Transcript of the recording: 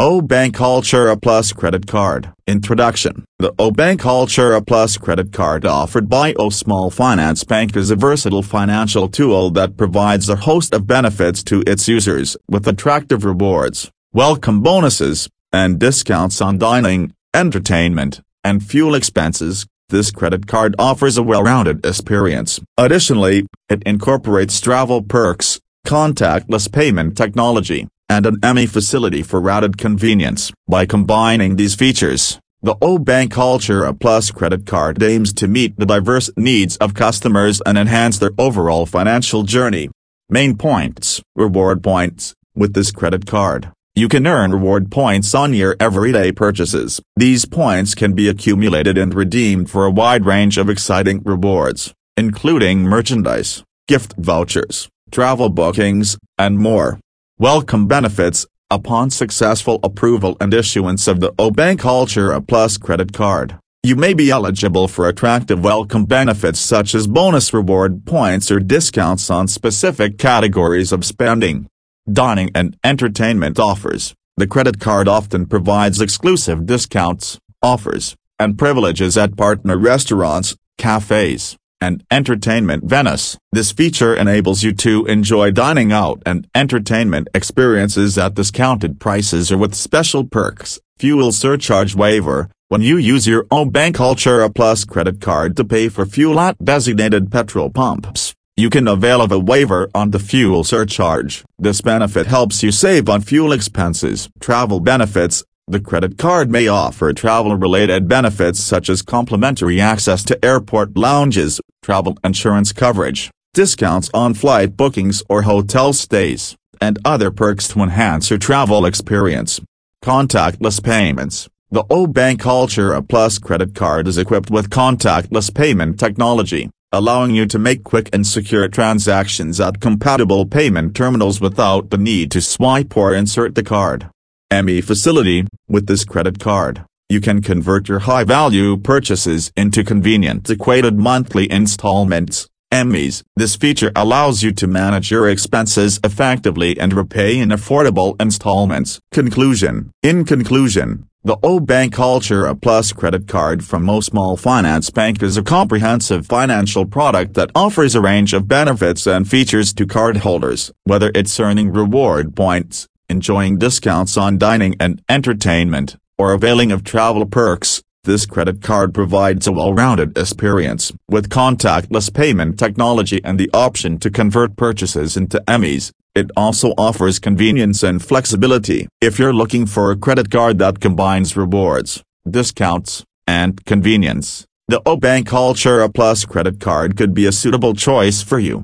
AU Bank Altura Plus Credit Card Introduction The AU Bank Altura Plus credit card offered by AU Small Finance Bank is a versatile financial tool that provides a host of benefits to its users with attractive rewards, welcome bonuses, and discounts on dining, entertainment, and fuel expenses. This credit card offers a well-rounded experience. Additionally, it incorporates travel perks, contactless payment technology, and an EMI facility for routed convenience. By combining these features, the AU Bank Altura Plus credit card aims to meet the diverse needs of customers and enhance their overall financial journey. Main points, reward points, with this credit card. You can earn reward points on your everyday purchases. These points can be accumulated and redeemed for a wide range of exciting rewards, including merchandise, gift vouchers, travel bookings, and more. Welcome benefits, upon successful approval and issuance of the AU Bank Altura Plus credit card. You may be eligible for attractive welcome benefits such as bonus reward points or discounts on specific categories of spending. Dining and entertainment offers. The credit card often provides exclusive discounts, offers, and privileges at partner restaurants, cafes, and entertainment Venice. This feature enables you to enjoy dining out and entertainment experiences at discounted prices or with special perks, fuel surcharge waiver, when you use your AU Bank Altura Plus credit card to pay for fuel at designated petrol pumps. You can avail of a waiver on the fuel surcharge. This benefit helps you save on fuel expenses. Travel benefits the credit card may offer travel-related benefits such as complimentary access to airport lounges, travel insurance coverage, discounts on flight bookings or hotel stays, and other perks to enhance your travel experience. Contactless payments. The AU Bank Altura Plus credit card is equipped with contactless payment technology, allowing you to make quick and secure transactions at compatible payment terminals without the need to swipe or insert the card. EMI facility, with this credit card, you can convert your high-value purchases into convenient equated monthly installments, EMIs. This feature allows you to manage your expenses effectively and repay in affordable installments. Conclusion In conclusion, the AU Bank Altura Plus credit card from AU Small Finance Bank is a comprehensive financial product that offers a range of benefits and features to cardholders, whether it's earning reward points, enjoying discounts on dining and entertainment, or availing of travel perks, this credit card provides a well-rounded experience. With contactless payment technology and the option to convert purchases into EMIs, it also offers convenience and flexibility. If you're looking for a credit card that combines rewards, discounts, and convenience, the AU Bank Altura Plus credit card could be a suitable choice for you.